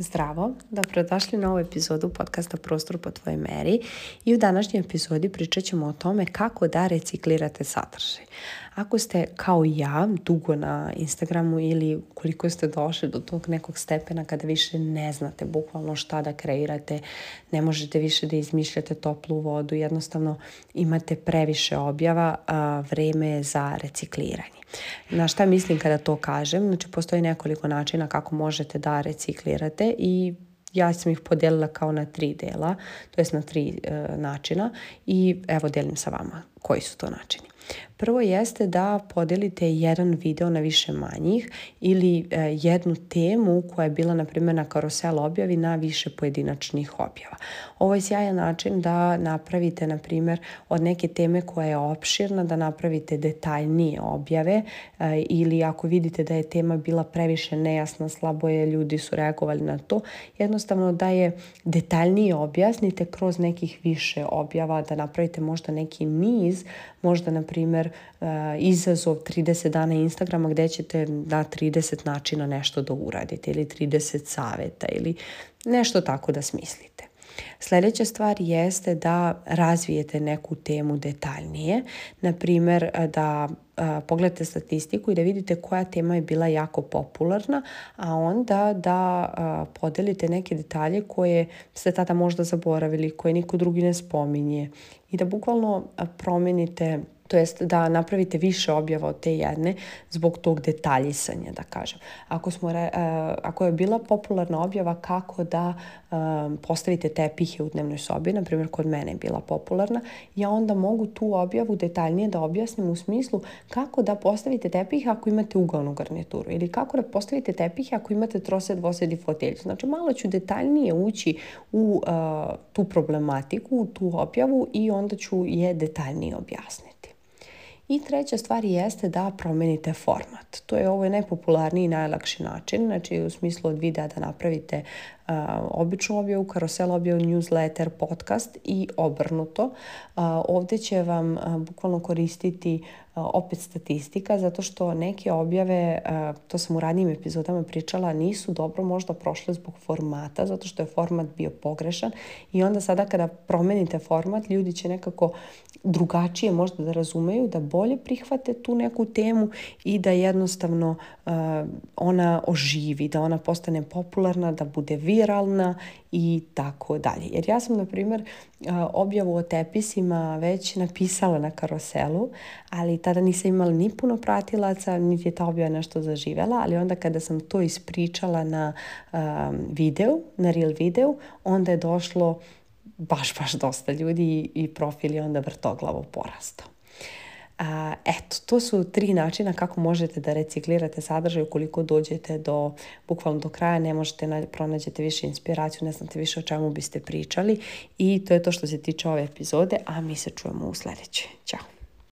Zdravo, dobrodošli na ovu epizodu podcasta Prostor po tvojoj meri i u današnjoj epizodi pričat ćemo o tome kako da reciklirate sadržaj. Ako ste kao ja dugo na Instagramu ili koliko ste došli do tog nekog stepena kada više ne znate bukvalno šta da kreirate, ne možete više da izmišljate toplu vodu, jednostavno imate previše objava, a, vreme je za recikliranje. Na šta mislim kada to kažem? Znači postoji nekoliko načina kako možete da reciklirate i ja sam ih podelila kao na tri dela, to jest na tri e, načina i evo delim sa vama koji su to načini. Prvo jeste da podelite jedan video na više manjih ili e, jednu temu koja je bila na primjer na karusel objavi na više pojedinačnih objava. Ovo je sjajan način da napravite na primjer od neke teme koja je opširna da napravite detaljnije objave e, ili ako vidite da je tema bila previše nejasna, slabo je, ljudi su reagovali na to, jednostavno da je detaljnije objasnite kroz nekih više objava, da napravite možda neki niz, možda na primjer primer, e, izazov 30 dana Instagrama gde ćete na 30 načina nešto da uradite ili 30 saveta ili nešto tako da smislite. Sljedeća stvar jeste da razvijete neku temu detaljnije, na primjer e, da e, pogledate statistiku i da vidite koja tema je bila jako popularna, a onda da podelite neke detalje koje ste tada možda zaboravili, koje niko drugi ne spominje i da bukvalno promijenite to jest da napravite više objava od te jedne zbog tog detaljisanja, da kažem. Ako, smo, uh, ako je bila popularna objava kako da um, postavite tepihe u dnevnoj sobi, na primjer kod mene je bila popularna, ja onda mogu tu objavu detaljnije da objasnim u smislu kako da postavite tepihe ako imate ugalnu garnituru ili kako da postavite tepihe ako imate trosed, dvosed i fotelj. Znači malo ću detaljnije ući u uh, tu problematiku, u tu objavu i onda ću je detaljnije objasniti. I treća stvar jeste da promenite format. To je ovo je najpopularniji i najlakši način, znači u smislu od videa da napravite uh, običnu objavu, karosel objavu, newsletter, podcast i obrnuto. Uh, ovdje će vam uh, bukvalno koristiti opet statistika, zato što neke objave, to sam u radnijim epizodama pričala, nisu dobro možda prošle zbog formata, zato što je format bio pogrešan i onda sada kada promenite format, ljudi će nekako drugačije možda da razumeju, da bolje prihvate tu neku temu i da jednostavno ona oživi, da ona postane popularna, da bude viralna i tako dalje. Jer ja sam, na primjer, objavu o tepisima već napisala na karoselu, ali tada nisam imala ni puno pratilaca, niti je ta objava nešto zaživela, ali onda kada sam to ispričala na um, videu, na real videu, onda je došlo baš, baš dosta ljudi i profil je onda vrtoglavo porastao. A, eto, to su tri načina kako možete da reciklirate sadržaj ukoliko dođete do, bukvalno do kraja, ne možete, na, pronađete više inspiraciju, ne znate više o čemu biste pričali i to je to što se tiče ove epizode, a mi se čujemo u sledećoj. Ćao!